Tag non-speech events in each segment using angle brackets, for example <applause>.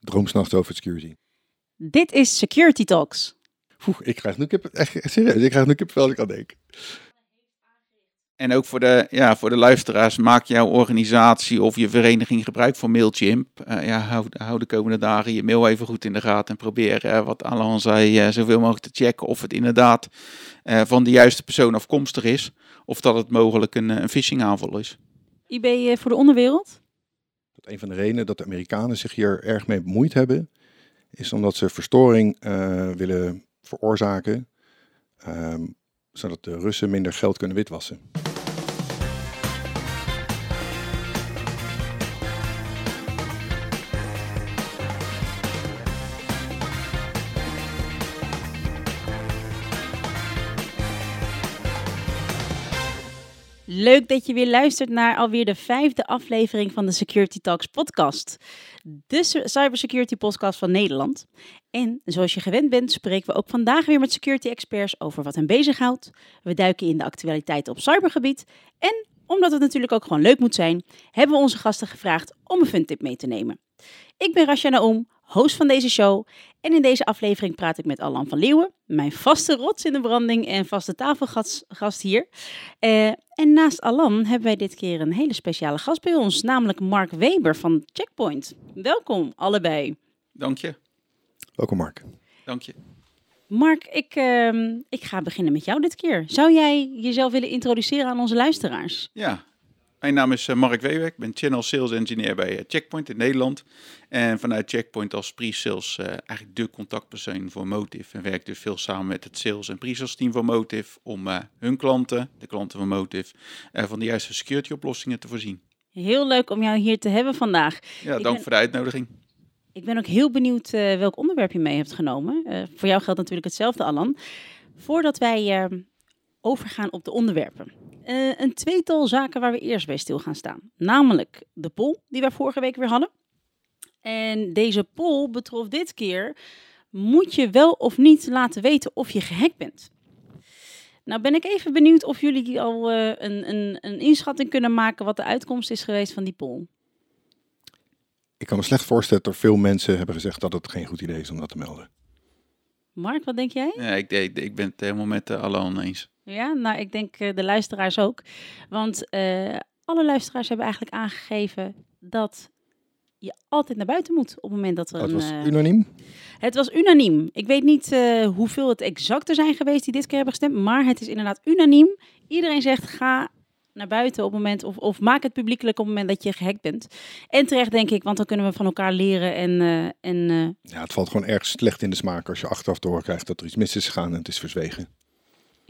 Droomsnacht over security. Dit is Security Talks. Oeh, ik krijg nu kip, echt serieus, ik krijg nu kip als ik aan denk. En ook voor de, ja, voor de luisteraars, maak jouw organisatie of je vereniging gebruik van Mailchimp. Uh, ja, hou, hou, de komende dagen je mail even goed in de gaten en probeer, uh, wat Alan zei, uh, zoveel mogelijk te checken of het inderdaad van de juiste persoon afkomstig is. Of dat het mogelijk een, een phishing aanval is. IB voor de onderwereld? Een van de redenen dat de Amerikanen zich hier erg mee bemoeid hebben, is omdat ze verstoring willen veroorzaken, um, zodat de Russen minder geld kunnen witwassen. Leuk dat je weer luistert naar alweer de vijfde aflevering van de Security Talks podcast. De cybersecurity podcast van Nederland. En zoals je gewend bent, spreken we ook vandaag weer met security experts over wat hen bezighoudt. We duiken in de actualiteiten op cybergebied. En omdat het natuurlijk ook gewoon leuk moet zijn, hebben we onze gasten gevraagd om een funtip mee te nemen. Ik ben Rasha Naoum, host van deze show. En in deze aflevering praat ik met Alan van Leeuwen, mijn vaste rots in de branding en vaste tafelgast hier. Uh, en naast Alan hebben wij dit keer een hele speciale gast bij ons, namelijk Mark Weber van Checkpoint. Welkom allebei. Dank je. Welkom Mark. Dank je. Mark, ik, uh, ik ga beginnen met jou dit keer. Zou jij jezelf willen introduceren aan onze luisteraars? Ja, mijn naam is eh, Mark Weber. Ik ben Channel Sales Engineer bij eh, Checkpoint in Nederland. En vanuit Checkpoint als pre-sales uh, eigenlijk de contactpersoon voor Motive. En werk dus veel samen met het sales en pre-sales team van Motive om hun klanten, de klanten van Motive, van de juiste security oplossingen te voorzien. Heel leuk om jou hier te hebben vandaag. Ja, dank voor de uitnodiging. Ik ben ook heel benieuwd welk onderwerp je mee hebt genomen. voor jou geldt natuurlijk hetzelfde, Alan. Voordat wij overgaan op de onderwerpen. Uh, een tweetal zaken waar we eerst bij stil gaan staan. Namelijk de poll die wij vorige week weer hadden. En deze poll betrof dit keer: moet je wel of niet laten weten of je gehackt bent? Nou ben ik even benieuwd of jullie al uh, een, een, een inschatting kunnen maken wat de uitkomst is geweest van die poll. Ik kan me slecht voorstellen dat er veel mensen hebben gezegd dat het geen goed idee is om dat te melden. Mark, wat denk jij? Ja, ik, ik, ik ben het helemaal met uh, Alan eens. Ja, nou, ik denk uh, de luisteraars ook. Want uh, alle luisteraars hebben eigenlijk aangegeven dat je altijd naar buiten moet op het moment dat er oh, het was unaniem? Het was unaniem. Ik weet niet hoeveel het exact er zijn geweest die dit keer hebben gestemd, maar het is inderdaad unaniem. Iedereen zegt ga naar buiten op het moment, of, of maak het publiekelijk op het moment dat je gehackt bent. En terecht denk ik, want dan kunnen we van elkaar leren en... Uh, en uh... Ja, het valt gewoon erg slecht in de smaak als je achteraf doorkrijgt dat er iets mis is gegaan en het is verzwegen.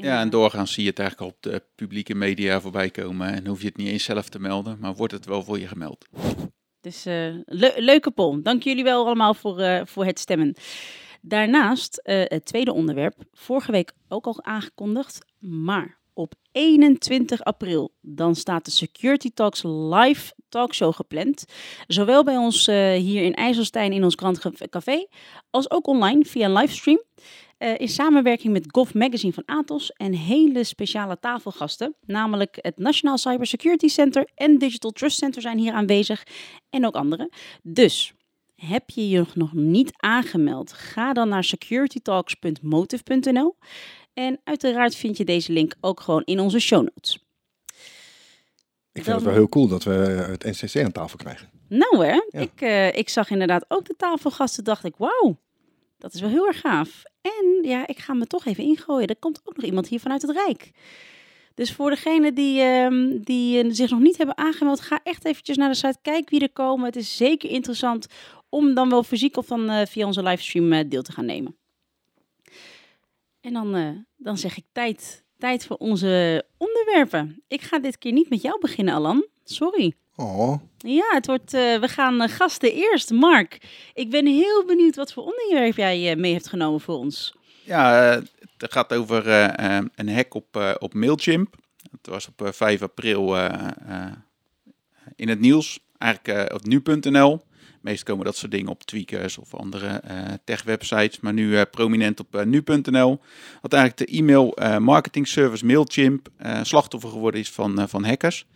Ja, en doorgaans zie je het eigenlijk op de publieke media voorbij komen en hoef je het niet eens zelf te melden, maar wordt het wel voor je gemeld. Dus uh, le leuke poll. Dank jullie wel allemaal voor, voor het stemmen. Daarnaast het tweede onderwerp, vorige week ook al aangekondigd, maar op 21 april. Dan staat de Security Talks live talkshow gepland. Zowel bij ons uh, hier in IJsselstein in ons Grand Café, als ook online via een livestream. Uh, in samenwerking met Gov Magazine van Atos en hele speciale tafelgasten. Namelijk het Nationaal Cybersecurity Center en Digital Trust Center zijn hier aanwezig. En ook anderen. Dus heb je je nog niet aangemeld? Ga dan naar securitytalks.motive.nl. En uiteraard vind je deze link ook gewoon in onze show notes. Ik vind het wel heel cool dat we het NCC aan tafel krijgen. Nou hè, ik, uh, ik zag inderdaad ook de tafelgasten, dacht ik, wauw, dat is wel heel erg gaaf. En ja, ik ga me toch even ingooien. Er komt ook nog iemand hier vanuit het Rijk. Dus voor degenen die, uh, die uh, zich nog niet hebben aangemeld, ga echt eventjes naar de site, kijk wie er komen. Het is zeker interessant om dan wel fysiek of dan uh, via onze livestream deel te gaan nemen. En dan, dan zeg ik tijd, tijd voor onze onderwerpen. Ik ga dit keer niet met jou beginnen, Alan. Sorry. Oh. Ja, het wordt, uh, we gaan uh, gasten eerst. Mark, ik ben heel benieuwd wat voor onderwerp jij mee hebt genomen voor ons. Ja, het gaat over een hack op, op Mailchimp. Het was op 5 april in het nieuws, eigenlijk op nu.nl. Meest komen dat soort dingen op Tweakers of andere uh, tech-websites. Maar nu uh, prominent op uh, nu.nl. Wat eigenlijk de e-mail marketing service Mailchimp slachtoffer geworden is van, van hackers.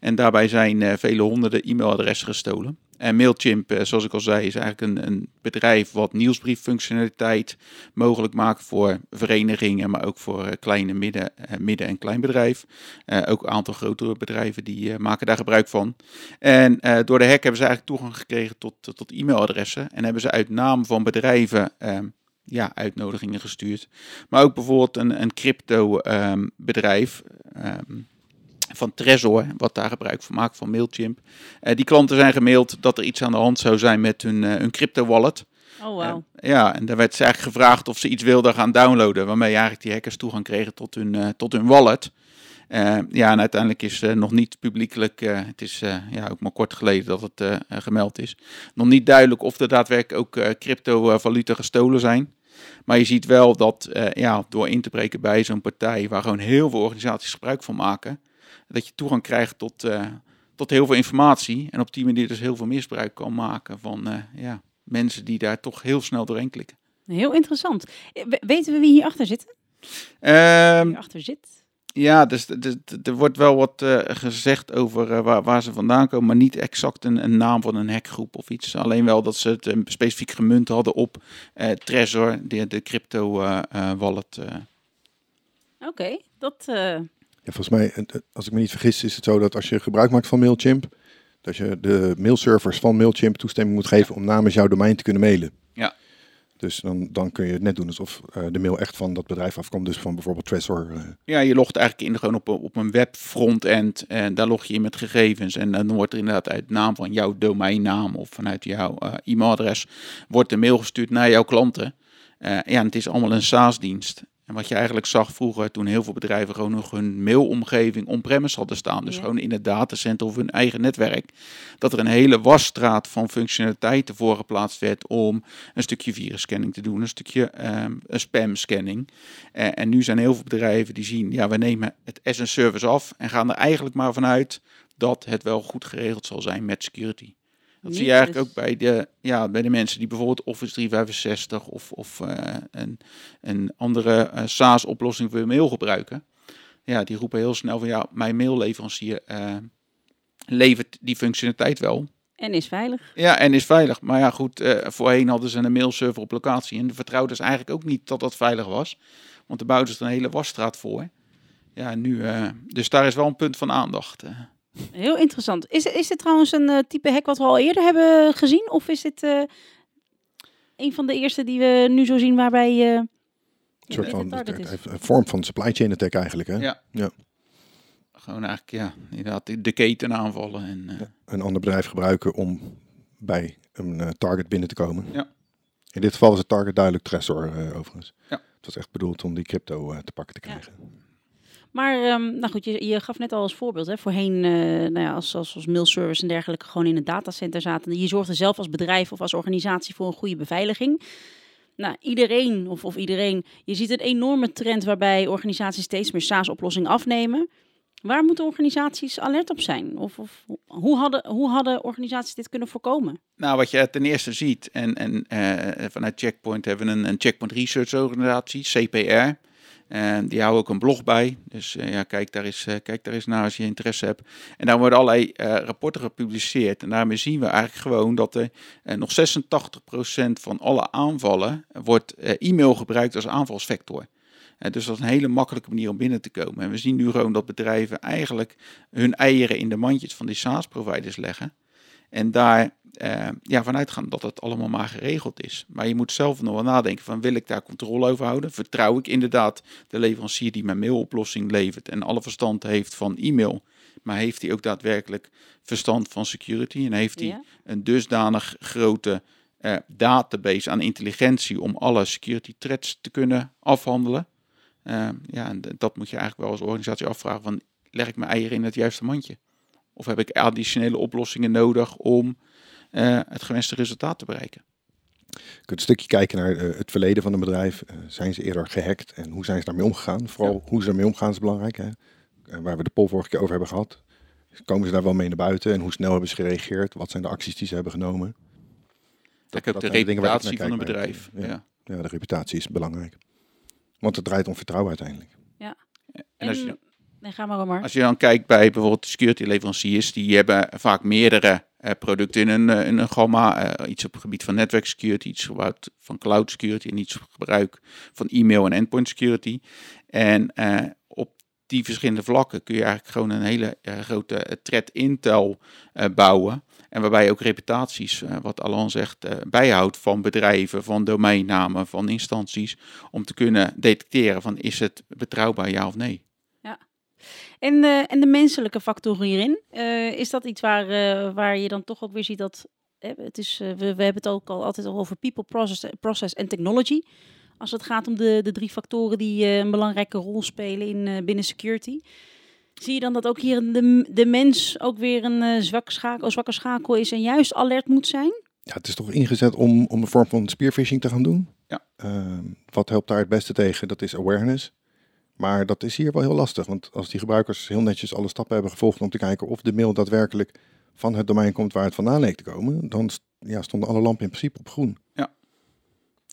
En daarbij zijn uh, vele honderden e-mailadressen gestolen. En Mailchimp, uh, zoals ik al zei, is eigenlijk een, een bedrijf wat nieuwsbrieffunctionaliteit mogelijk maakt voor verenigingen, maar ook voor uh, kleine midden, midden- en kleinbedrijf. ook een aantal grotere bedrijven die maken daar gebruik van. En door de hack hebben ze eigenlijk toegang gekregen tot, tot e-mailadressen. En hebben ze uit naam van bedrijven ehm, ja, uitnodigingen gestuurd. Maar ook bijvoorbeeld een, een crypto ehm, bedrijf ehm, van Trezor, wat daar gebruik van maakt, van Mailchimp. Uh, die klanten zijn gemaild dat er iets aan de hand zou zijn met hun, uh, hun crypto wallet. Oh, wow. Uh, ja, en daar werd ze eigenlijk gevraagd of ze iets wilden gaan downloaden, waarmee eigenlijk die hackers toegang kregen tot hun, tot hun wallet. ja, en uiteindelijk is nog niet publiekelijk, het is ja, ook maar kort geleden dat het gemeld is, nog niet duidelijk of er daadwerkelijk ook cryptovaluta gestolen zijn. Maar je ziet wel dat uh, ja, door in te breken bij zo'n partij waar gewoon heel veel organisaties gebruik van maken, dat je toegang krijgt tot, uh, tot heel veel informatie. En op die manier dus heel veel misbruik kan maken van uh, ja, mensen die daar toch heel snel doorheen klikken. Heel interessant. Weten we wie hierachter zit? Um, hierachter zit? Ja, dus, er wordt wel wat uh, gezegd over uh, waar, waar, ze vandaan komen, maar niet exact een, een, naam van een hackgroep of iets. Alleen wel dat ze het specifiek gemunt hadden op Trezor, de, de crypto wallet. Oké, okay, dat... Volgens mij, als ik me niet vergis, is het zo dat als je gebruik maakt van Mailchimp, dat je de mailservers van Mailchimp toestemming moet geven om namens jouw domein te kunnen mailen. Ja. Dus dan, dan kun je het net doen alsof uh, de mail echt van dat bedrijf afkomt, dus van bijvoorbeeld Trezor. Uh. Ja, je logt eigenlijk in gewoon op, op een web frontend en daar log je in met gegevens en dan wordt er inderdaad uit naam van jouw domeinnaam of vanuit jouw uh, e-mailadres wordt de mail gestuurd naar jouw klanten. ja, en het is allemaal een SaaS-dienst. En wat je eigenlijk zag vroeger, toen heel veel bedrijven gewoon nog hun mailomgeving on-premise hadden staan, dus gewoon in het datacenter of hun eigen netwerk, dat er een hele wasstraat van functionaliteiten voorgeplaatst werd om een stukje virusscanning te doen, een stukje um, spam-scanning. Uh, en nu zijn heel veel bedrijven die zien, ja, we nemen het as een service af en gaan er eigenlijk maar vanuit dat het wel goed geregeld zal zijn met security. Dat zie je eigenlijk ook bij de, ja, bij de mensen die bijvoorbeeld Office 365 of, of uh, een, een andere uh, SaaS-oplossing voor mail gebruiken. Ja, die roepen heel snel van ja, mijn mailleverancier uh, levert die functionaliteit wel. En is veilig. Ja, en is veilig. Maar ja, goed, voorheen hadden ze een mailserver op locatie en vertrouwden ze eigenlijk ook niet dat dat veilig was. Want de bouwden ze een hele wasstraat voor. Ja, nu, dus daar is wel een punt van aandacht. Heel interessant. Is, is dit trouwens een uh, type hack wat we al eerder hebben gezien? Of is dit uh, een van de eerste die we nu zo zien waarbij... Uh, een soort van een vorm van supply chain attack eigenlijk, hè? Ja. ja. Gewoon eigenlijk, ja, inderdaad de keten aanvallen. En, ja, een ander bedrijf gebruiken om bij een target binnen te komen. Ja. In dit geval was het target duidelijk Trezor, overigens. Ja. Het was echt bedoeld om die crypto te pakken te krijgen. Ja. Maar um, nou goed, je, je, gaf net al als voorbeeld, hè, voorheen uh, nou ja, als, als, als mailservice en dergelijke gewoon in een datacenter zaten. Je zorgde zelf als bedrijf of als organisatie voor een goede beveiliging. Nou, iedereen of, of iedereen, je ziet een enorme trend waarbij organisaties steeds meer SaaS-oplossingen afnemen. Waar moeten organisaties alert op zijn? Of, of hoe, hadden, hoe hadden organisaties dit kunnen voorkomen? Nou, wat je ten eerste ziet, en, en uh, vanuit Checkpoint hebben we een, een Checkpoint Research Organisatie, CPR. En die houden ook een blog bij. Dus uh, ja, kijk daar, eens, uh, kijk daar eens naar als je interesse hebt. En daar worden allerlei uh, rapporten gepubliceerd. En daarmee zien we eigenlijk gewoon dat er nog 86% van alle aanvallen wordt e-mail gebruikt als aanvalsvector. dus dat is een hele makkelijke manier om binnen te komen. En we zien nu gewoon dat bedrijven eigenlijk hun eieren in de mandjes van die SaaS-providers leggen. En daar uh, ja, vanuit gaan dat het allemaal maar geregeld is. Maar je moet zelf nog wel nadenken van wil ik daar controle over houden? Vertrouw ik inderdaad de leverancier die mijn mailoplossing levert en alle verstand heeft van e-mail? Maar heeft hij ook daadwerkelijk verstand van security? En heeft hij een dusdanig grote uh, database aan intelligentie om alle security threats te kunnen afhandelen? Uh, ja, en dat moet je eigenlijk wel als organisatie afvragen van leg ik mijn eieren in het juiste mandje? Of heb ik additionele oplossingen nodig om uh, het gewenste resultaat te bereiken? Je kunt een stukje kijken naar uh, het verleden van een bedrijf. Uh, zijn ze eerder gehackt en hoe zijn ze daarmee omgegaan? Vooral hoe ze daarmee omgaan is belangrijk. Hè? waar we de poll vorige keer over hebben gehad. Komen ze daar wel mee naar buiten en hoe snel hebben ze gereageerd? Wat zijn de acties die ze hebben genomen? Dat, dat de reputatie van een bedrijf. Ja. Ja. ja. de reputatie is belangrijk. Want het draait om vertrouwen uiteindelijk. Ja. En als je Nee, ga maar maar. Als je dan kijkt bij bijvoorbeeld security leveranciers, die hebben vaak meerdere uh, producten in een, uh, in een gamma. Uh, iets op het gebied van netwerk security, iets gebruikt van cloud security en iets gebruik van e-mail en endpoint security. En op die verschillende vlakken kun je eigenlijk gewoon een hele grote threat intel bouwen. En waarbij je ook reputaties, wat Alan zegt, bijhoudt van bedrijven, van domeinnamen, van instanties. Om te kunnen detecteren van is het betrouwbaar ja of nee. En, uh, en de menselijke factor hierin, uh, is dat iets waar, uh, waar je dan toch ook weer ziet dat, het is, we, we hebben het ook al altijd al over people, process, process en technology. Als het gaat om de, de drie factoren die een belangrijke rol spelen in, binnen security. Zie je dan dat ook hier de, de mens ook weer een zwak schakel, zwakke schakel is en juist alert moet zijn? Ja, het is toch ingezet om, om een vorm van spearfishing te gaan doen. Ja. Ehm, wat helpt daar het beste tegen? Dat is awareness. Maar dat is hier wel heel lastig, want als die gebruikers heel netjes alle stappen hebben gevolgd om te kijken of de mail daadwerkelijk van het domein komt waar het vandaan leek te komen, dan ja, stonden alle lampen in principe op groen. Ja.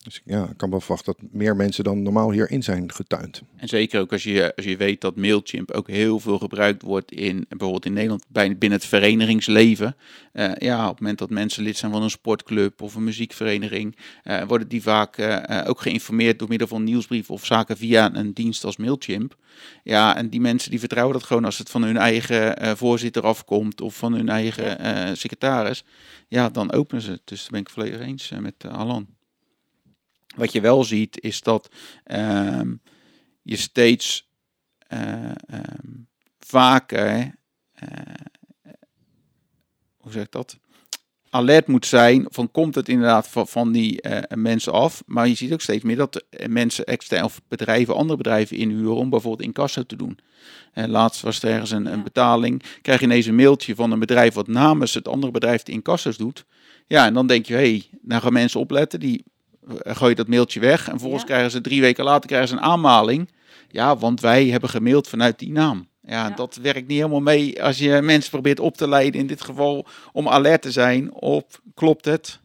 Dus ja, ik kan wel verwachten dat meer mensen dan normaal hierin zijn getuind. En zeker ook als je, als je weet dat Mailchimp ook heel veel gebruikt wordt in bijvoorbeeld in Nederland bij, binnen het verenigingsleven. Uh, ja, op het moment dat mensen lid zijn van een sportclub of een muziekvereniging, uh, worden die vaak uh, ook geïnformeerd door middel van nieuwsbrief of zaken via een dienst als Mailchimp. Ja, en die mensen die vertrouwen dat gewoon als het van hun eigen voorzitter afkomt of van hun eigen secretaris. Ja, dan openen ze het. Dus daar ben ik volledig eens met Alan. Wat je wel ziet is dat ehm, je steeds uh, um, vaker, uh, hoe zeg ik dat, alert moet zijn van komt het inderdaad van, van die uh, mensen af. Maar je ziet ook steeds meer dat mensen extern of bedrijven, andere bedrijven inhuren om bijvoorbeeld incasso te doen. En laatst was er ergens een, een betaling, krijg je ineens een mailtje van een bedrijf wat namens het andere bedrijf de incasso's doet. Ja, en dan denk je, hé, hey, nou gaan mensen opletten, die eh, gooi je dat mailtje weg. En vervolgens krijgen ze drie weken later krijgen ze een aanmaling. Ja, want wij hebben gemaild vanuit die naam. Ja, dat werkt niet helemaal mee als je mensen probeert op te leiden, in dit geval om alert te zijn op klopt het.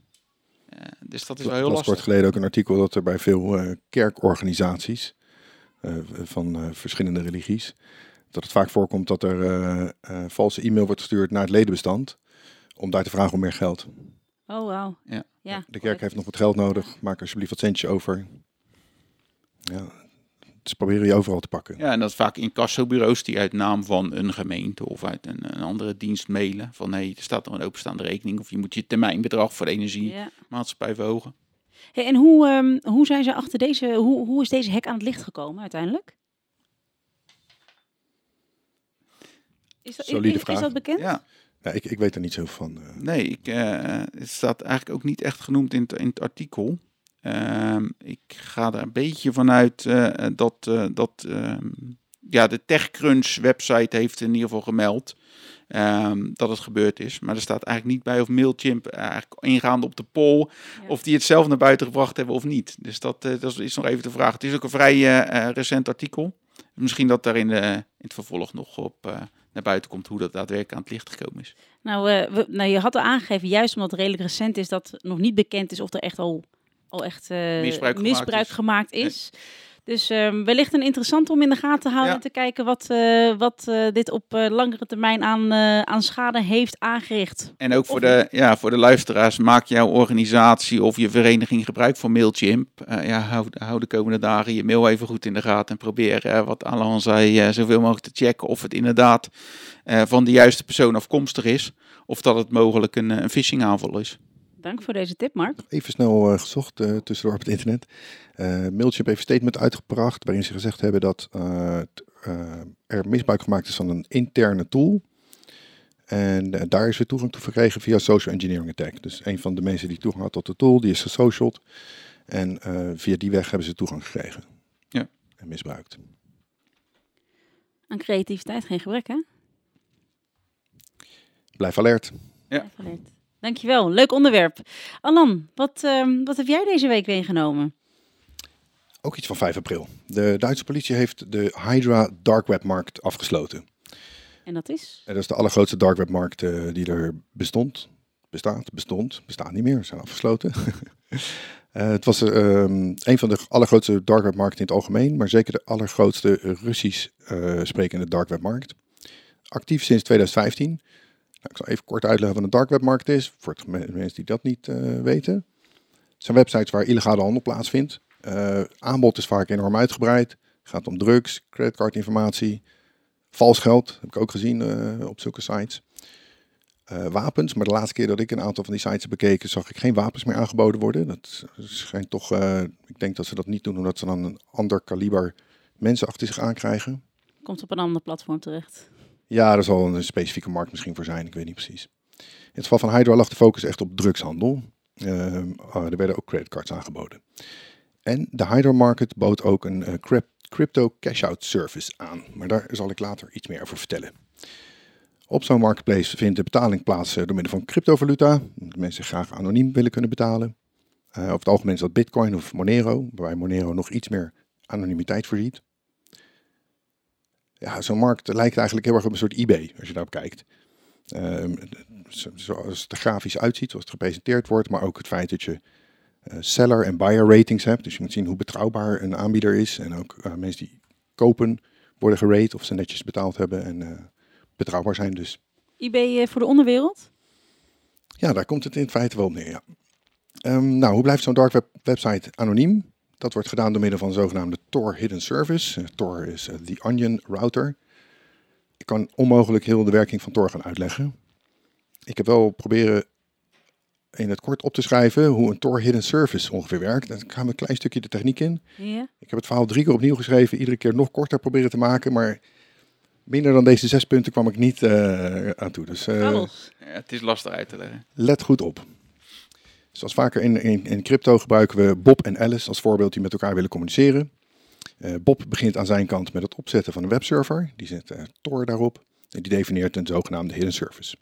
dus dat is wel heel lastig. kort geleden ook een artikel dat er bij veel uh, kerkorganisaties uh, van verschillende religies, dat het vaak voorkomt dat er valse e-mail wordt gestuurd naar het ledenbestand om daar te vragen om meer geld. Oh, wauw. Ja. ja. De kerk heeft nog wat geld nodig. Maak alsjeblieft wat centjes over. Ja, ze proberen je overal te pakken. Ja, en dat is vaak incassobureaus die uit naam van een gemeente of uit een, een andere dienst mailen. Van nee, er staat er een openstaande rekening of je moet je termijnbedrag voor de energiemaatschappij ja. verhogen. Hey, en hoe, um, hoe zijn ze achter deze, hoe, hoe is deze hek aan het licht gekomen uiteindelijk? Is dat, Solide is, vraag. is dat bekend? Ja. Ja, ik, ik weet er niet zo van. Uh... Nee, ik, uh, het staat eigenlijk ook niet echt genoemd in het, in het artikel. Uh, ik ga er een beetje vanuit uh, dat, dat ehm, ja, de TechCrunch website heeft in ieder geval gemeld um, dat het gebeurd is. Maar er staat eigenlijk niet bij of Mailchimp eigenlijk ingaande op de poll ja. of die het zelf naar buiten gebracht hebben of niet. Dus dat, dat is nog even de vraag. Het is ook een vrij recent artikel. Misschien dat daar in, de, in het vervolg nog op naar buiten komt hoe dat daadwerkelijk aan het licht gekomen is. Nou, uh, we, nou je had al aangegeven, juist omdat het redelijk recent is, dat nog niet bekend is of er echt al, al echt uh, misbruik, misbruik gemaakt is. Gemaakt is. Nee. Dus um, wellicht een interessant om in de gaten te houden ja. te kijken wat, uh, wat uh, dit op uh, langere termijn aan, aan schade heeft aangericht. En ook voor de, ja, voor de luisteraars, maak jouw organisatie of je vereniging gebruik van Mailchimp. ja, hou, hou de komende dagen je mail even goed in de gaten en probeer, wat Alan zei, zoveel mogelijk te checken of het inderdaad van de juiste persoon afkomstig is. Of dat het mogelijk een, een phishing aanval is. Dank voor deze tip, Mark. Even snel uh, gezocht uh, tussendoor op het internet. Uh, Mailchimp heeft een statement uitgebracht waarin ze gezegd hebben dat er misbruik gemaakt is van een interne tool. En daar is weer toegang toe verkregen via social engineering attack. Dus een van de mensen die toegang had tot de tool, die is gesociald. En via die weg hebben ze toegang gekregen. Ja. En misbruikt. Aan creativiteit geen gebrek, hè? Blijf alert. Ja. Blijf alert. Dankjewel, leuk onderwerp. Alan, wat, uh, wat heb jij deze week weer genomen? Ook iets van 5 april. De Duitse politie heeft de Hydra Dark Web markt afgesloten. En dat is? En dat is de allergrootste dark web markt uh, die er bestond. Bestaat, bestond, bestaat niet meer, zijn afgesloten. <laughs> Eh, het was ehm, een van de allergrootste dark web markten in het algemeen, maar zeker de allergrootste Russisch eh, sprekende dark web markt. Actief sinds 2015. Nou, ik zal even kort uitleggen wat een dark web markt is, voor de mensen die dat niet eh, weten. Het zijn websites waar illegale handel plaatsvindt. Eh, aanbod is vaak enorm uitgebreid. Het gaat om drugs, creditcardinformatie, vals geld, heb ik ook gezien eh, op zulke sites. Wapens, maar de laatste keer dat ik een aantal van die sites heb bekeken, zag ik geen wapens meer aangeboden worden. Dat schijnt toch, ik denk dat ze dat niet doen omdat ze dan een ander kaliber mensen achter zich aankrijgen. Komt op een ander platform terecht. Ja, er zal een specifieke markt misschien voor zijn, ik weet niet precies. In het geval van Hydra lag de focus echt op drugshandel. Ehm, ah, er werden ook creditcards aangeboden. En de Hydra Market bood ook een eh, cryp- crypto cash-out service aan. Maar daar zal ik later iets meer over vertellen. Op zo'n marketplace vindt de betaling plaats eh, door middel van cryptovaluta. De mensen graag anoniem willen kunnen betalen. Eh, over het algemeen is dat Bitcoin of Monero, waarbij Monero nog iets meer anonimiteit voorziet. Ja, zo'n markt lijkt eigenlijk heel erg op een soort eBay, als je daarop kijkt. Ehm, zo- zoals het er grafisch uitziet, zoals het gepresenteerd wordt, maar ook het feit dat je eh, seller en buyer ratings hebt. Dus je moet zien hoe betrouwbaar een aanbieder is. En ook mensen die kopen worden gerate of ze netjes betaald hebben en eh, betrouwbaar zijn. Dus eBay eh, voor de onderwereld? ja, daar komt het in feite wel op neer. Ja. Ehm, nou, hoe blijft zo'n dark web website anoniem? Dat wordt gedaan door middel van een zogenaamde Tor Hidden Service. Eh, Tor is eh, the Onion Router. Ik kan onmogelijk heel de werking van Tor gaan uitleggen. Ik heb wel proberen in het kort op te schrijven hoe een Tor Hidden Service ongeveer werkt. Dan gaan we een klein stukje de techniek in. Ja. Ik heb het verhaal drie keer opnieuw geschreven, iedere keer nog korter proberen te maken, maar minder dan deze zes punten kwam ik niet eh, aan toe. Dus eh, Krabbels. Ja, het is lastig uit te leggen. let goed op. Zoals vaker in, in, in crypto gebruiken we Bob en Alice als voorbeeld die met elkaar willen communiceren. Eh, Bob begint aan zijn kant met het opzetten van een webserver. Die zet eh, Tor daarop en die definieert een zogenaamde hidden service.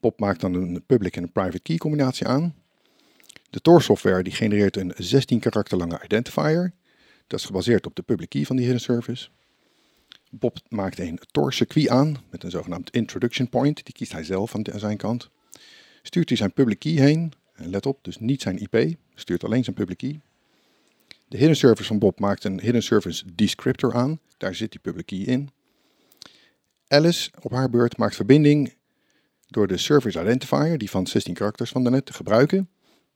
Bob maakt dan een public en een private key combinatie aan. De Tor software die genereert een 16 karakter lange identifier. Dat is gebaseerd op de public key van die hidden service. Bob maakt een Tor circuit aan met een zogenaamd introduction point. Die kiest hij zelf aan zijn kant. Stuurt hij zijn public key heen. En let op, dus niet zijn IP. Stuurt alleen zijn public key. De hidden service van Bob maakt een hidden service descriptor aan. Daar zit die public key in. Alice op haar beurt maakt verbinding door de service identifier, die van 16 karakters van daarnet, te gebruiken.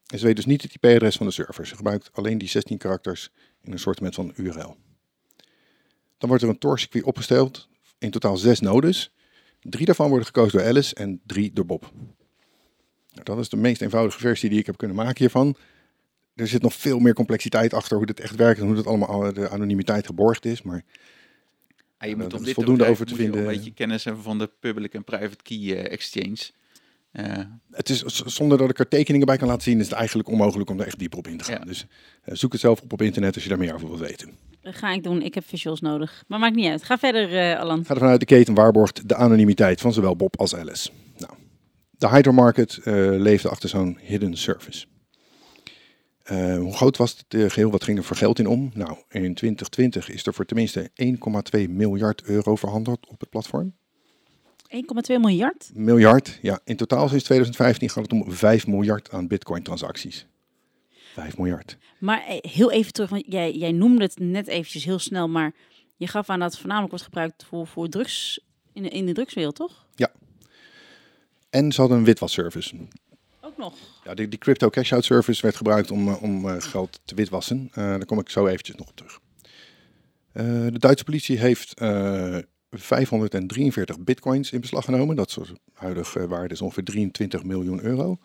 En ze weet dus niet het IP-adres van de server. Ze gebruikt alleen die 16 karakters in een soort van URL. Dan wordt er een Tor-circuit opgesteld. In totaal zes nodes. Drie daarvan worden gekozen door Alice en drie door Bob. Nou, dat is de meest eenvoudige versie die ik heb kunnen maken hiervan. Er zit nog veel meer complexiteit achter hoe dit echt werkt en hoe dat allemaal de anonimiteit geborgd is. Maar Ja, je Nou, moet dat om dit voldoende over te je vinden. een beetje kennis hebben van de public en private key eh, exchange. Eh, het is, zonder dat ik er tekeningen bij kan laten zien, is het eigenlijk onmogelijk om er echt dieper op in te gaan. Ja. Dus eh, zoek het zelf op op internet als je daar meer over wilt weten. Dat ga ik doen. Ik heb visuals nodig. Maar maakt niet uit. Ga verder, eh, Alan. Ga ervan uit, de keten waarborgt de anonimiteit van zowel Bob als Alice. De Hydra Market eh, leefde achter zo'n hidden service. Eh, hoe groot was het eh, geheel? Wat ging er voor geld in om? Nou, in 2020 is er voor tenminste 1,2 miljard euro verhandeld op het platform. 1,2 miljard? Miljard, ja. In totaal sinds 2015 gaat het om 5 miljard aan bitcoin-transacties. 5 miljard. Maar heel even terug, want jij, jij noemde het net eventjes heel snel, maar je gaf aan dat het voornamelijk wordt gebruikt voor, voor drugs in de, in de drugswereld, toch? En ze hadden een witwasservice. Ook nog. Ja, die, die crypto cash-out service werd gebruikt om, eh, om eh, geld te witwassen. Eh, daar kom ik zo eventjes nog op terug. De Duitse politie heeft eh, 543 bitcoins in beslag genomen. Dat soort huidige waarde is ongeveer 23 miljoen euro.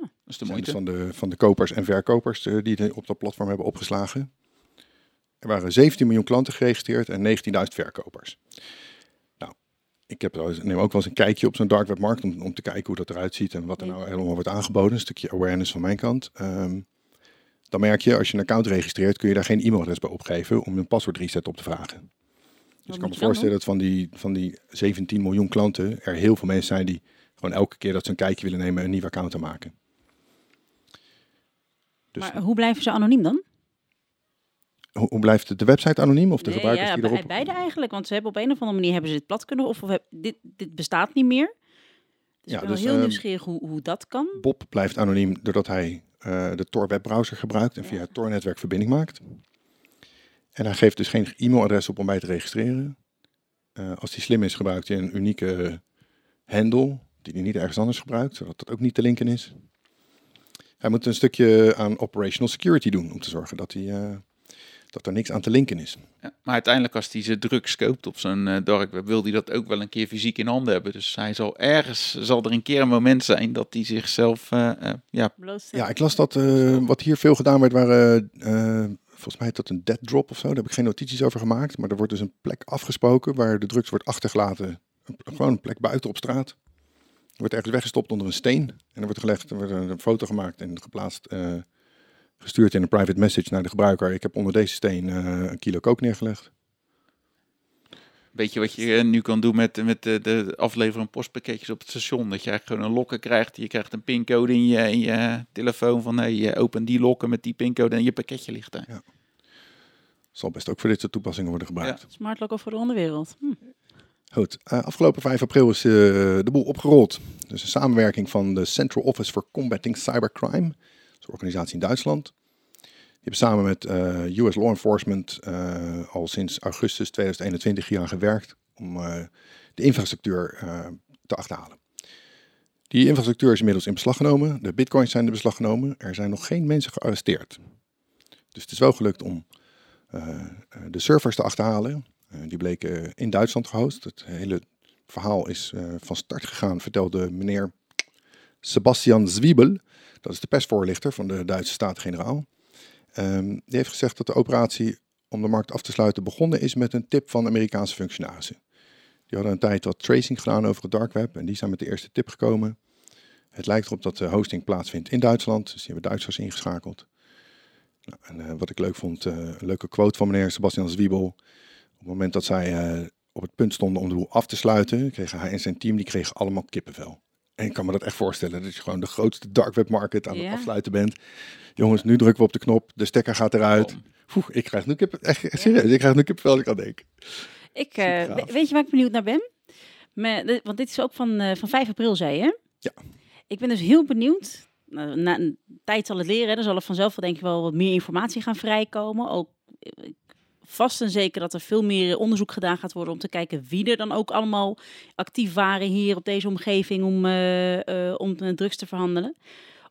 dat is de zijn dus moeite. van de, van de kopers en verkopers die het op dat platform hebben opgeslagen. Er waren 17 miljoen klanten geregistreerd en 19.000 verkopers. Ik heb, neem ook wel eens een kijkje op zo'n dark web markt om, om te kijken hoe dat eruit ziet en wat er nou helemaal wordt aangeboden. Een stukje awareness van mijn kant. Ehm, dan merk je, als je een account registreert, kun je daar geen e-mailadres bij opgeven om een paswoord reset op te vragen. Dus ik kan me voorstellen dat van die, van die 17 miljoen klanten er heel veel mensen zijn die gewoon elke keer dat ze een kijkje willen nemen een nieuw account te maken. Dus Maar hoe blijven ze anoniem dan? Hoe, blijft de website anoniem of de Nee, gebruikers ja, die erop... beide eigenlijk, want ze hebben op een of andere manier hebben ze het plat kunnen of, of dit, dit bestaat niet meer. Dus Ja, ik ben dus, wel heel ehm, nieuwsgierig hoe, hoe dat kan. Bob blijft anoniem doordat hij eh, de Tor webbrowser gebruikt en via het Tor-netwerk verbinding maakt. En hij geeft dus geen e-mailadres op om bij te registreren. Eh, als hij slim is, gebruikt hij een unieke handle die hij niet ergens anders gebruikt, zodat dat ook niet te linken is. Hij moet een stukje aan operational security doen om te zorgen dat, hij, eh, dat er niks aan te linken is. Ja, maar uiteindelijk als hij zijn drugs koopt op zijn eh, dark web, wil hij dat ook wel een keer fysiek in handen hebben. Dus hij zal ergens, zal er een keer een moment zijn dat hij zichzelf, eh, eh, ja. Ja, ik las dat eh, wat hier veel gedaan werd, waren eh, volgens mij dat een dead drop of zo. Daar heb ik geen notities over gemaakt. Maar er wordt dus een plek afgesproken waar de drugs wordt achtergelaten. Een- Gewoon een plek buiten op straat. Er wordt ergens weggestopt onder een steen. En er wordt gelegd, er wordt een foto gemaakt en geplaatst, eh, gestuurd in een private message naar de gebruiker. Ik heb onder deze steen eh, een kilo kook neergelegd. Weet je wat je eh, nu kan doen met, met de, de afleveren van postpakketjes op het station? Dat je eigenlijk gewoon een lokken krijgt. Je krijgt een pincode in je, in je telefoon van hey, je open die lokken met die pincode en je pakketje ligt daar. Zal best ook voor dit soort toepassingen worden gebruikt. Smart logo voor de onderwereld. Hm. Goed, eh, afgelopen 5 april is eh, de boel opgerold. Dus een samenwerking van de Central Office for Combating Cybercrime. Een organisatie in Duitsland. Die hebben samen met eh, US Law Enforcement eh, al sinds augustus 2021 hier aan gewerkt om eh, de infrastructuur te achterhalen. Die infrastructuur is inmiddels in beslag genomen. De bitcoins zijn in beslag genomen. Er zijn nog geen mensen gearresteerd. Dus het is wel gelukt om de servers te achterhalen. Die bleken in Duitsland gehost. Het hele verhaal is van start gegaan, vertelde meneer Sebastian Zwiebel. Dat is de persvoorlichter van de Duitse Staten-Generaal. Ehm, die heeft gezegd dat de operatie om de markt af te sluiten begonnen is met een tip van Amerikaanse functionarissen. Die hadden een tijd wat tracing gedaan over het dark web en die zijn met de eerste tip gekomen. Het lijkt erop dat de hosting plaatsvindt in Duitsland, dus die hebben Duitsers ingeschakeld. Nou, en eh, wat ik leuk vond, eh, een leuke quote van meneer Sebastian Zwiebel. Op het moment dat zij eh, op het punt stonden om de boel af te sluiten, kregen hij en zijn team die kregen allemaal kippenvel. En ik kan me dat echt voorstellen, dat je gewoon de grootste dark web market aan Ja. het afsluiten bent. Jongens, nu drukken we op de knop, de stekker gaat eruit. Oeh, ik krijg nu kip, echt serieus, ik krijg nu kippenvel als ik aan denk. Ik, eh, weet je waar ik benieuwd naar ben? Me- de- want dit is ook van, eh, van 5 april, zei je? Ja. Ik ben dus heel benieuwd. Nou, na een tijd zal het leren. hè. Er zal er vanzelf wel denk ik wel wat meer informatie gaan vrijkomen. Ook eh, vast en zeker dat er veel meer onderzoek gedaan gaat worden om te kijken wie er dan ook allemaal actief waren hier op deze omgeving om, eh, eh, om eh, drugs te verhandelen.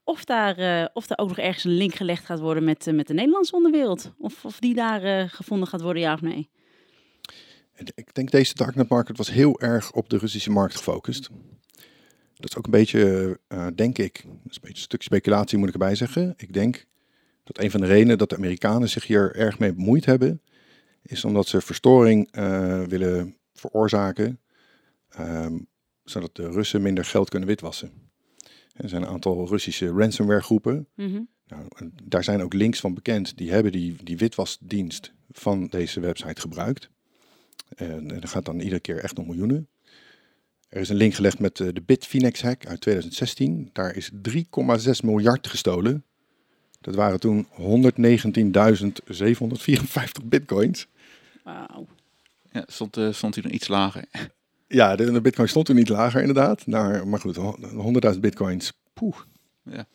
Of daar, eh, of daar ook nog ergens een link gelegd gaat worden met, eh, met de Nederlandse onderwereld. Of, of die daar eh, gevonden gaat worden, ja of nee. Ik denk deze darknet market was heel erg op de Russische markt gefocust. Dat is ook een beetje, eh, denk ik, is een beetje een stuk speculatie moet ik erbij zeggen. Ik denk dat een van de redenen dat de Amerikanen zich hier erg mee bemoeid hebben, is omdat ze verstoring eh, willen veroorzaken, ehm, zodat de Russen minder geld kunnen witwassen. Er zijn een aantal Russische ransomware groepen. Mhm. Nou, daar zijn ook links van bekend. Die hebben die, die witwasdienst van deze website gebruikt. En, en dat gaat dan iedere keer echt om miljoenen. Er is een link gelegd met eh, de Bitfinex hack uit 2016. Daar is 3,6 miljard gestolen. Dat waren toen 119.754 bitcoins. Wauw. Ja, stond, eh, stond hij nog iets lager. Ja, de, de bitcoin stond toen niet lager inderdaad. Nou, maar goed, hon- 100.000 bitcoins. Poeh. Ja.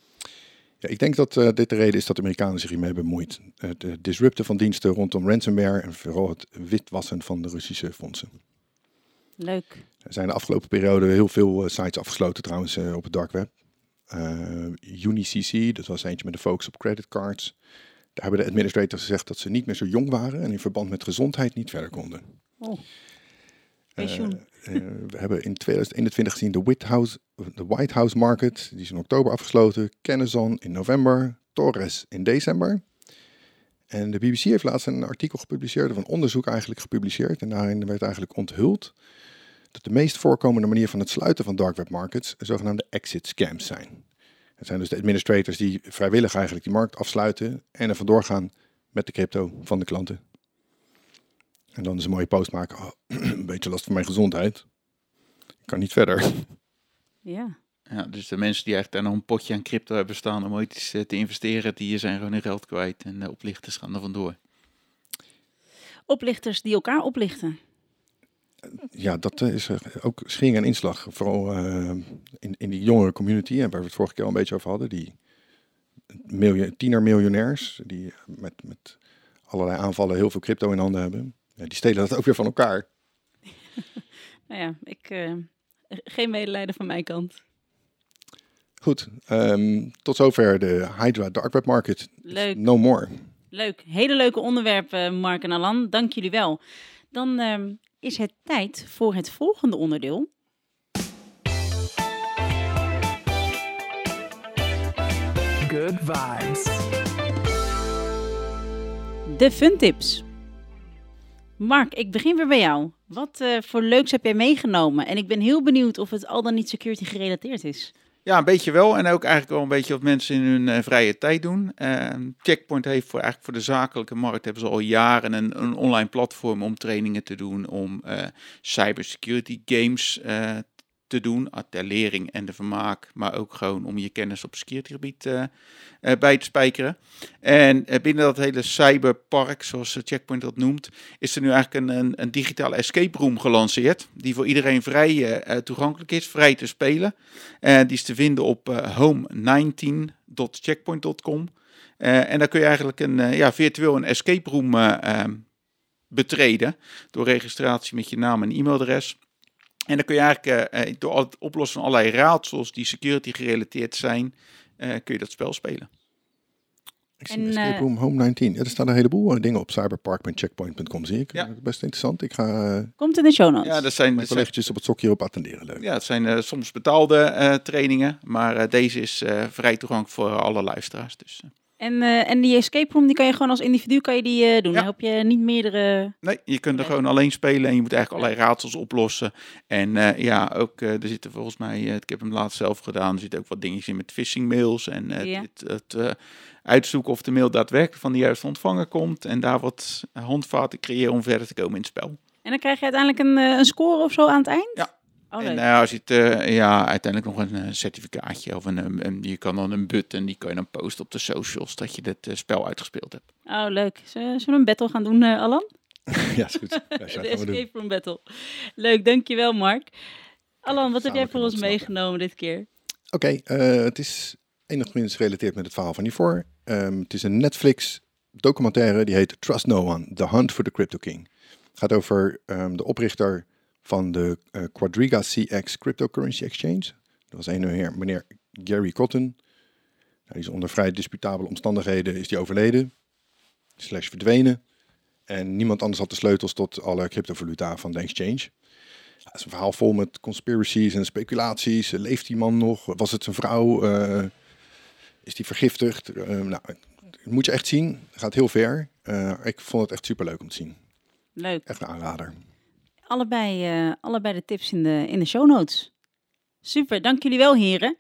Ja, ik denk dat eh, dit de reden is dat de Amerikanen zich hiermee bemoeid. Het uh, disrupten van diensten rondom ransomware en vooral het witwassen van de Russische fondsen. Leuk. Er zijn de afgelopen periode heel veel eh, sites afgesloten trouwens op het dark web. Uh, UniCC, dat was eentje met de focus op creditcards. Daar hebben de administrators gezegd dat ze niet meer zo jong waren en in verband met gezondheid niet verder konden. Oh. Eh, eh, we hebben in 2021 gezien de White House, de White House Market, die is in oktober afgesloten. Kenneson in november. Torres in december. En de BBC heeft laatst een artikel gepubliceerd, of een onderzoek eigenlijk gepubliceerd. En daarin werd eigenlijk onthuld dat de meest voorkomende manier van het sluiten van dark web markets zogenaamde exit scams zijn. Het zijn dus de administrators die vrijwillig eigenlijk die markt afsluiten en er vandoor gaan met de crypto van de klanten. En dan is een mooie post maken. Oh, <clears throat> een beetje last van mijn gezondheid. Ik kan niet verder. Ja. Ja, dus de mensen die echt daar nog een potje aan crypto hebben staan om ooit iets eh, te investeren, die zijn gewoon hun geld kwijt. En de oplichters gaan er vandoor. Oplichters die elkaar oplichten. Ja, dat eh, is ook schering en inslag. Vooral uh, in, in die jongere community, en waar we het vorige keer al een beetje over hadden. Die miljoen, tienermiljonairs die met, met allerlei aanvallen heel veel crypto in handen hebben. Ja, die stelen dat ook weer van elkaar. <laughs> Nou ja, ik, eh, geen medelijden van mijn kant. Goed, ehm, tot zover de Hydra Dark Web Market. Leuk. No more. Leuk. Hele leuke onderwerpen, Mark en Alan. Dank jullie wel. Dan ehm, is het tijd voor het volgende onderdeel. Good vibes. De fun tips. Mark, ik begin weer bij jou. Wat eh, voor leuks heb jij meegenomen? En ik ben heel benieuwd of het al dan niet security gerelateerd is. Ja, een beetje wel. En ook eigenlijk wel een beetje wat mensen in hun eh, vrije tijd doen. Uh, Checkpoint heeft voor, eigenlijk voor de zakelijke markt hebben ze al jaren een, een online platform om trainingen te doen, om uh, cybersecurity games te doen, ter lering en de vermaak, maar ook gewoon om je kennis op securitygebied uh, uh, bij te spijkeren. En uh, binnen dat hele cyberpark, zoals Checkpoint dat noemt, is er nu eigenlijk een, een, een digitale escape room gelanceerd, die voor iedereen vrij toegankelijk is, vrij te spelen. die is te vinden op home19.checkpoint.com. en daar kun je eigenlijk een ja, virtueel een escape room betreden door registratie met je naam en e-mailadres. En dan kun je eigenlijk uh, door het oplossen van allerlei raadsels die security gerelateerd zijn, uh, kun je dat spel spelen. Ik zie en, Escape Room Home 19. Ja, er staan een heleboel dingen op cyberpark.checkpoint.com, zie ik. Ja. Best interessant. Ik ga... Uh, Komt in de show notes. Ja, dat zijn... Mijn collega's op het sokje op attenderen. Leuk. Ja, het zijn soms betaalde trainingen, maar deze is vrij toegankelijk voor alle luisteraars. Dus, en, uh, en die escape room, die kan je gewoon als individu kan je die, uh, doen. Ja. Dan heb je niet meerdere... Nee, je kunt er gewoon alleen spelen en je moet eigenlijk allerlei raadsels oplossen. En uh, ja, ook er zitten volgens mij, ik heb hem laatst zelf gedaan, er zitten ook wat dingetjes in met phishing mails. En ja. het, het uitzoeken of de mail daadwerkelijk van de juiste ontvanger komt. En daar wat handvaten creëren om verder te komen in het spel. En dan krijg je uiteindelijk een, een score of zo aan het eind? Ja, Oh, en uh, als je het, uh, ja, uiteindelijk nog een, certificaatje of een, een, je kan dan een button, die kan je dan posten op de socials dat je dit uh, spel uitgespeeld hebt. Oh, leuk. Zullen we een battle gaan doen, Alan? <laughs> ja, is goed. Ja, <laughs> de Escape Room Battle. Leuk, dankjewel Mark. Alan, wat heb jij voor ons meegenomen dit keer? Oké, okay, het is enigszins gerelateerd met het verhaal van hiervoor. Um, het is een Netflix documentaire, die heet Trust No One, The Hunt for the Crypto King. Het gaat over um, de oprichter van de uh, Quadriga CX Cryptocurrency Exchange. Dat was een heer, meneer Gary Cotton. Nou, die is onder vrij disputabele omstandigheden is die overleden, slash verdwenen. En niemand anders had de sleutels tot alle cryptovaluta van de exchange. Dat is een verhaal vol met conspiracies en speculaties. Leeft die man nog? Was het een vrouw? Uh, is die vergiftigd? Uh, nou, moet je echt zien. Het gaat heel ver. Uh, ik vond het echt super leuk om te zien. Leuk. Echt een aanrader allebei, uh, allebei de tips in de, in de show notes. Super, dank jullie wel heren.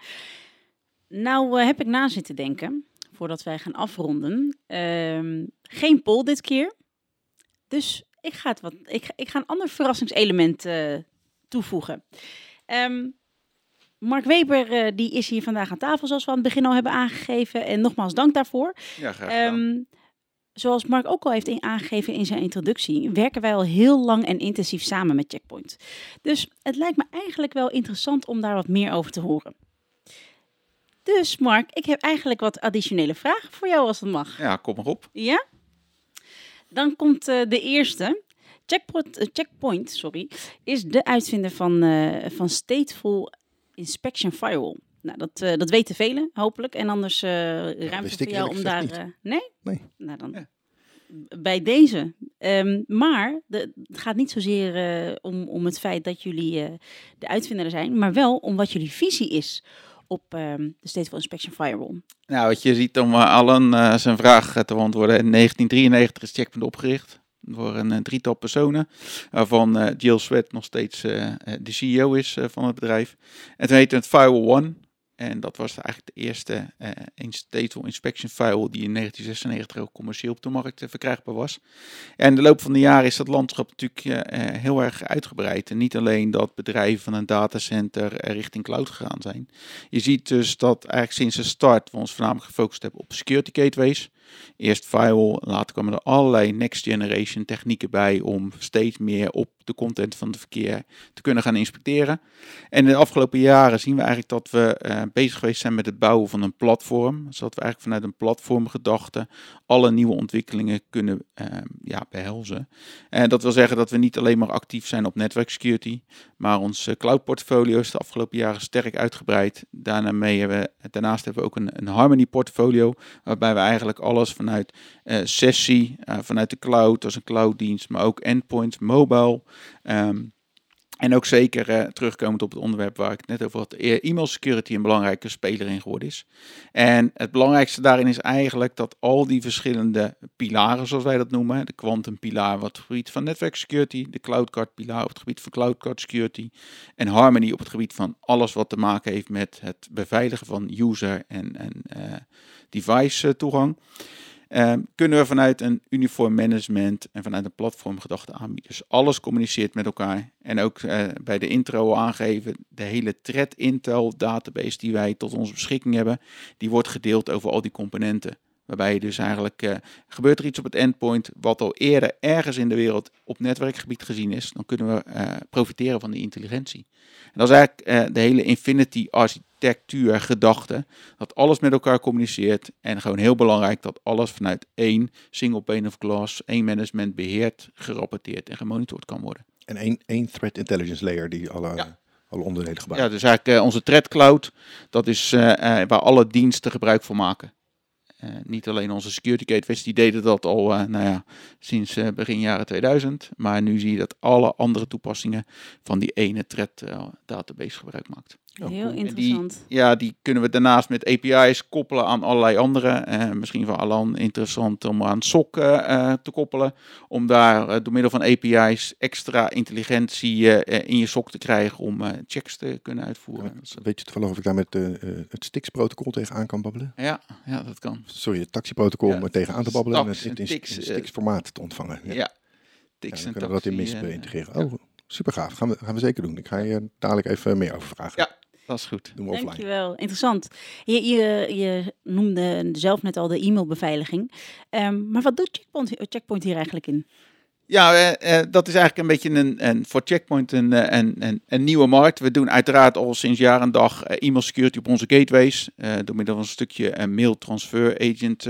Nou uh, heb ik na zitten denken, voordat wij gaan afronden. Uh, geen poll dit keer. Dus ik ga, het wat, ik, ik ga een ander verrassingselement uh, toevoegen. Um, Mark Weber die is hier vandaag aan tafel, zoals we aan het begin al hebben aangegeven. En nogmaals dank daarvoor. Ja, graag. Um, Zoals Mark ook al heeft aangegeven in zijn introductie, werken wij al heel lang en intensief samen met Checkpoint. Dus het lijkt me eigenlijk wel interessant om daar wat meer over te horen. Dus Mark, ik heb eigenlijk wat additionele vragen voor jou als het mag. Ja, kom maar op. Ja? Dan komt uh, de eerste. Checkpoint, uh, Checkpoint sorry, is de uitvinder van, uh, van Stateful Inspection Firewall. Nou, dat, uh, dat weten velen, hopelijk. En anders uh, ruimte voor jou om daar... Uh, nee? Nee. Nou, dan... Ja. Bij deze. Um, maar de, het gaat niet zozeer om, om het feit dat jullie de uitvinder zijn, maar wel om wat jullie visie is op um, de Stateful Inspection Firewall. Nou, wat je ziet om Allen zijn vraag te beantwoorden. In 1993 is Checkpoint opgericht door een drietal personen, waarvan Jill Sweat nog steeds de CEO is van het bedrijf. En toen heette het Firewall One. En dat was eigenlijk de eerste uh, Inspection File die in 1996 ook commercieel op de markt uh, verkrijgbaar was. En de loop van de jaren is dat landschap natuurlijk uh, heel erg uitgebreid. En niet alleen dat bedrijven van een datacenter richting cloud gegaan zijn. Je ziet dus dat eigenlijk sinds de start we ons voornamelijk gefocust hebben op security gateways. Eerst firewall, later kwamen er allerlei next generation technieken bij om steeds meer op de content van het verkeer te kunnen gaan inspecteren. En de afgelopen jaren zien we eigenlijk dat we eh, bezig geweest zijn met het bouwen van een platform. Zodat we eigenlijk vanuit een platformgedachte alle nieuwe ontwikkelingen kunnen eh, ja, behelzen. En dat wil zeggen dat we niet alleen maar actief zijn op network security, maar ons eh, cloud portfolio is de afgelopen jaren sterk uitgebreid. Daarna hebben we, daarnaast hebben we ook een, een Harmony portfolio, waarbij we eigenlijk alles vanuit eh, sessie, eh, vanuit de cloud als een clouddienst, maar ook endpoints, mobile. ehm, en ook zeker eh, terugkomend op het onderwerp waar ik net over had, e- e-mail security een belangrijke speler in geworden is. En het belangrijkste daarin is eigenlijk dat al die verschillende pilaren, zoals wij dat noemen, de quantum pilaar wat het gebied van netwerk security, de cloud card pilaar op het gebied van cloud card security en Harmony op het gebied van alles wat te maken heeft met het beveiligen van user en, en eh, device eh, toegang. Ehm, kunnen we vanuit een uniform management en vanuit een platformgedachte aanbieden. Dus alles communiceert met elkaar. En ook eh, bij de intro aangeven, de hele threat intel database die wij tot onze beschikking hebben, die wordt gedeeld over al die componenten. Waarbij je dus eigenlijk, eh, gebeurt er iets op het endpoint wat al eerder ergens in de wereld op netwerkgebied gezien is, dan kunnen we eh, profiteren van die intelligentie. En dat is eigenlijk eh, de hele infinity architectuur gedachte, dat alles met elkaar communiceert en gewoon heel belangrijk dat alles vanuit één single pane of glass, één management beheerd, gerapporteerd en gemonitord kan worden. En één, één threat intelligence layer die alle, Ja. alle onderdelen Ja, gebruikt. dus eigenlijk onze threat cloud, dat is waar alle diensten gebruik van maken. Eh, niet alleen onze security gateways, die deden dat al eh, nou ja, sinds eh, begin jaren 2000. Maar nu zie je dat alle andere toepassingen van die ene threat eh, database gebruik maakt. Heel cool. Interessant. Ja, die kunnen we daarnaast met API's koppelen aan allerlei andere. eh, misschien voor Alan interessant om aan SOC eh, eh, te koppelen. Om daar eh, door middel van API's extra intelligentie in je SOC te krijgen om eh, checks te kunnen uitvoeren. Ja, Weet je toevallig of ik daar met het Stix-protocol tegenaan kan babbelen? Ja, ja, dat kan. Sorry, het taxiprotocol Ja, om er tegenaan te babbelen en het in, Stix-formaat te ontvangen. Ja, Ja. Tix Ja, en dan kunnen we dat in MISP integreren. ja. Oh, super gaaf. Gaan we, gaan we zeker doen. Ik ga je dadelijk even meer over vragen. Ja. Dat is goed. Doen we offline. Dankjewel, interessant. Je, je, je noemde zelf net al de e-mailbeveiliging. Ehm, maar wat doet Checkpoint, Checkpoint hier eigenlijk in? Ja, eh, eh, dat is eigenlijk een beetje een, een voor Checkpoint een, eh, een, een, een nieuwe markt. We doen uiteraard al sinds jaar en dag e-mail security op onze gateways. eh, door middel van een stukje mail transfer agent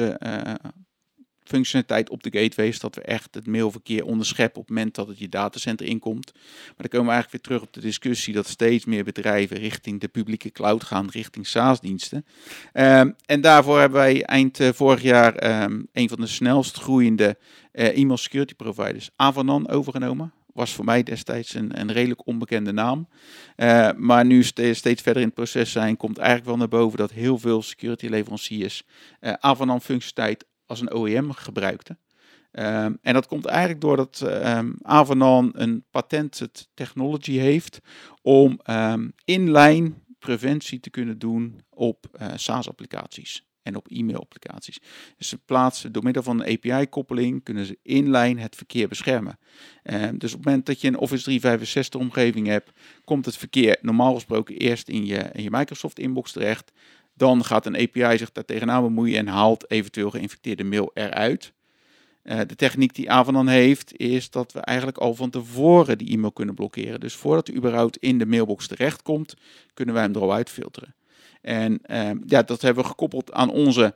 functionaliteit op de gateways. Dat we echt het mailverkeer onderscheppen op het moment dat het je datacenter inkomt. Maar dan komen we eigenlijk weer terug op de discussie dat steeds meer bedrijven richting de publieke cloud gaan, richting SaaS-diensten. Ehm, en daarvoor hebben wij eind eh, vorig jaar ehm, een van de snelst groeiende eh, e-mail security providers, Avanan, overgenomen. Was voor mij destijds een, een redelijk onbekende naam. Eh, maar nu ste- steeds verder in het proces zijn, komt eigenlijk wel naar boven dat heel veel security leveranciers eh Avanan functionaliteit als een OEM gebruikten. Ehm, en dat komt eigenlijk doordat ehm Avanan een patented technology heeft om ehm inline preventie te kunnen doen op eh, SaaS-applicaties en op e-mail-applicaties. Dus ze plaatsen door middel van een API-koppeling kunnen ze inline het verkeer beschermen. Dus op het moment dat je een Office 365 omgeving hebt, komt het verkeer normaal gesproken eerst in je, in je Microsoft inbox terecht. Dan gaat een API zich daar tegenaan bemoeien en haalt eventueel geïnfecteerde mail eruit. Eh, de techniek die Avanan heeft, is dat we eigenlijk al van tevoren die e-mail kunnen blokkeren. Dus voordat hij überhaupt in de mailbox terechtkomt, kunnen wij hem er al uitfilteren. En ehm, ja, dat hebben we gekoppeld aan onze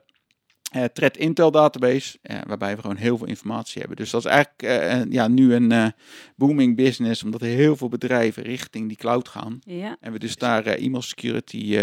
Threat Intel database, eh, waarbij we gewoon heel veel informatie hebben. Dus dat is eigenlijk eh, ja, nu een booming business, omdat er heel veel bedrijven richting die cloud gaan. Ja, En we dus daar e-mail security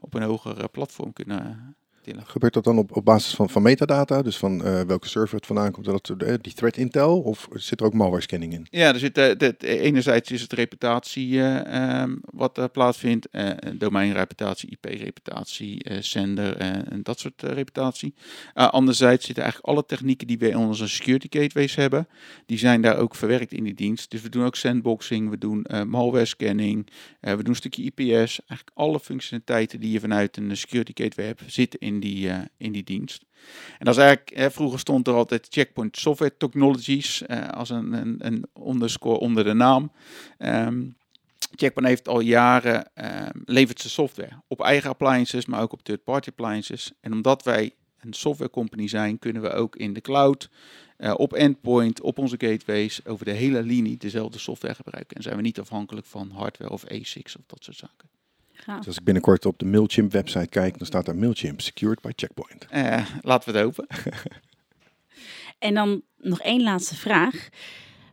op een hoger platform kunnen. Gebeurt dat dan op, op basis van, van metadata? Dus van eh, welke server het vandaan komt? Dat, eh, die threat intel? Of zit er ook malware scanning in? Ja, er zit, de, de- enerzijds is het reputatie eh, ehm, wat er plaatsvindt, domeinreputatie, IP-reputatie, zender eh, en dat soort reputatie. Uh, anderzijds zitten eigenlijk alle technieken die we in onze security gateways hebben, die zijn daar ook verwerkt in die dienst. Dus we doen ook sandboxing, we doen malware scanning, we doen een stukje IPS. Eigenlijk alle functionaliteiten die je vanuit een security gateway hebt, zitten in die, eh, in die dienst. En dat is eigenlijk, eh, vroeger stond er altijd Checkpoint Software Technologies eh, als een, een, een underscore onder de naam. Ehm, Checkpoint heeft al jaren, ehm, levert ze software op eigen appliances, maar ook op third-party appliances. En omdat wij een software company zijn, kunnen we ook in de cloud, eh, op endpoint, op onze gateways, over de hele linie dezelfde software gebruiken. En zijn we niet afhankelijk van hardware of ASICs of dat soort zaken. Gaaf. Dus als ik binnenkort op de Mailchimp website kijk, dan staat daar Mailchimp secured by Checkpoint. Eh, laten we het hopen. <laughs> En dan nog één laatste vraag.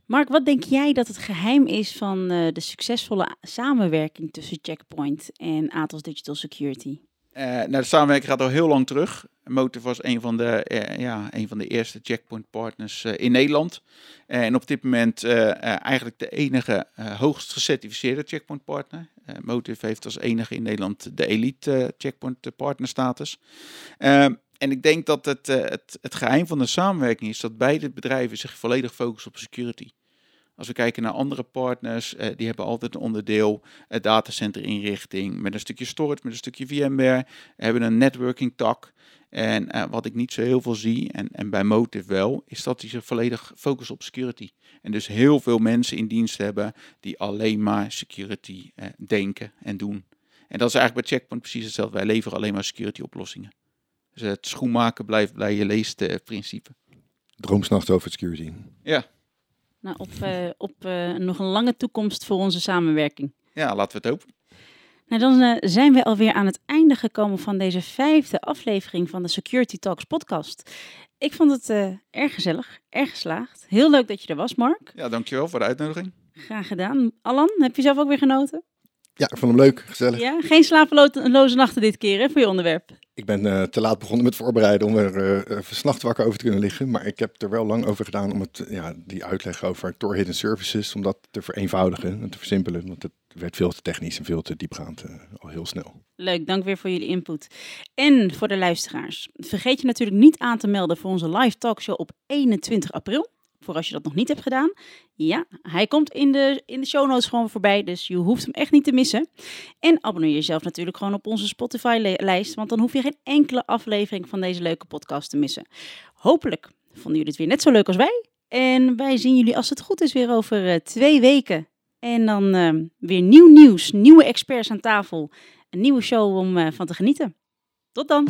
Mark, wat denk jij dat het geheim is van eh, de succesvolle samenwerking tussen Checkpoint en Atos Digital Security? Eh, nou, de samenwerking gaat al heel lang terug. Motive was een van de, eh, ja, een van de eerste checkpoint partners eh, in Nederland. En op dit moment eh, eigenlijk de enige hoogst gecertificeerde checkpoint partner. Motive heeft als enige in Nederland de elite checkpoint partner status. Ehm, en ik denk dat het, het, het geheim van de samenwerking is dat beide bedrijven zich volledig focussen op security. Als we kijken naar andere partners, die hebben altijd een onderdeel uh, datacenterinrichting met een stukje storage, met een stukje VMware, hebben een networking tak. En eh, wat ik niet zo heel veel zie, en, en bij Motive wel, is dat die zich volledig focussen op security. En dus heel veel mensen in dienst hebben die alleen maar security eh, denken en doen. En dat is eigenlijk bij Checkpoint precies hetzelfde. Wij leveren alleen maar security oplossingen. Dus het schoenmaken blijft bij je leest eh, principe. Droomsnacht over security. Ja. Nou, op, eh, op eh, nog een lange toekomst voor onze samenwerking. ja, laten we het hopen. Nou, dan eh, zijn we alweer aan het einde gekomen van deze vijfde aflevering van de Security Talks podcast. Ik vond het eh, erg gezellig, erg geslaagd. Heel leuk dat je er was, Mark. Ja, dankjewel voor de uitnodiging. Graag gedaan. Alan, heb je zelf ook weer genoten? Ja, ik vond hem leuk, gezellig. Ja, geen slapeloze nachten dit keer hè, voor je onderwerp. Ik ben eh, te laat begonnen met voorbereiden om er uh, wakker over te kunnen liggen. Maar ik heb er wel lang over gedaan om het, ja, die uitleg over Tor Hidden Services, om dat te vereenvoudigen en te versimpelen. Want het werd veel te technisch en veel te diepgaand al heel snel. Leuk, dank weer voor jullie input. En voor de luisteraars. Vergeet je natuurlijk niet aan te melden voor onze live talkshow op 21 april. Voor als je dat nog niet hebt gedaan. Ja, hij komt in de, in de show notes gewoon voorbij. Dus je hoeft hem echt niet te missen. En abonneer jezelf natuurlijk gewoon op onze Spotify-lijst. Want dan hoef je geen enkele aflevering van deze leuke podcast te missen. Hopelijk vonden jullie het weer net zo leuk als wij. En wij zien jullie als het goed is weer over uh, twee weken. En dan uh, weer nieuw nieuws, nieuwe experts aan tafel. Een nieuwe show om uh, van te genieten. Tot dan!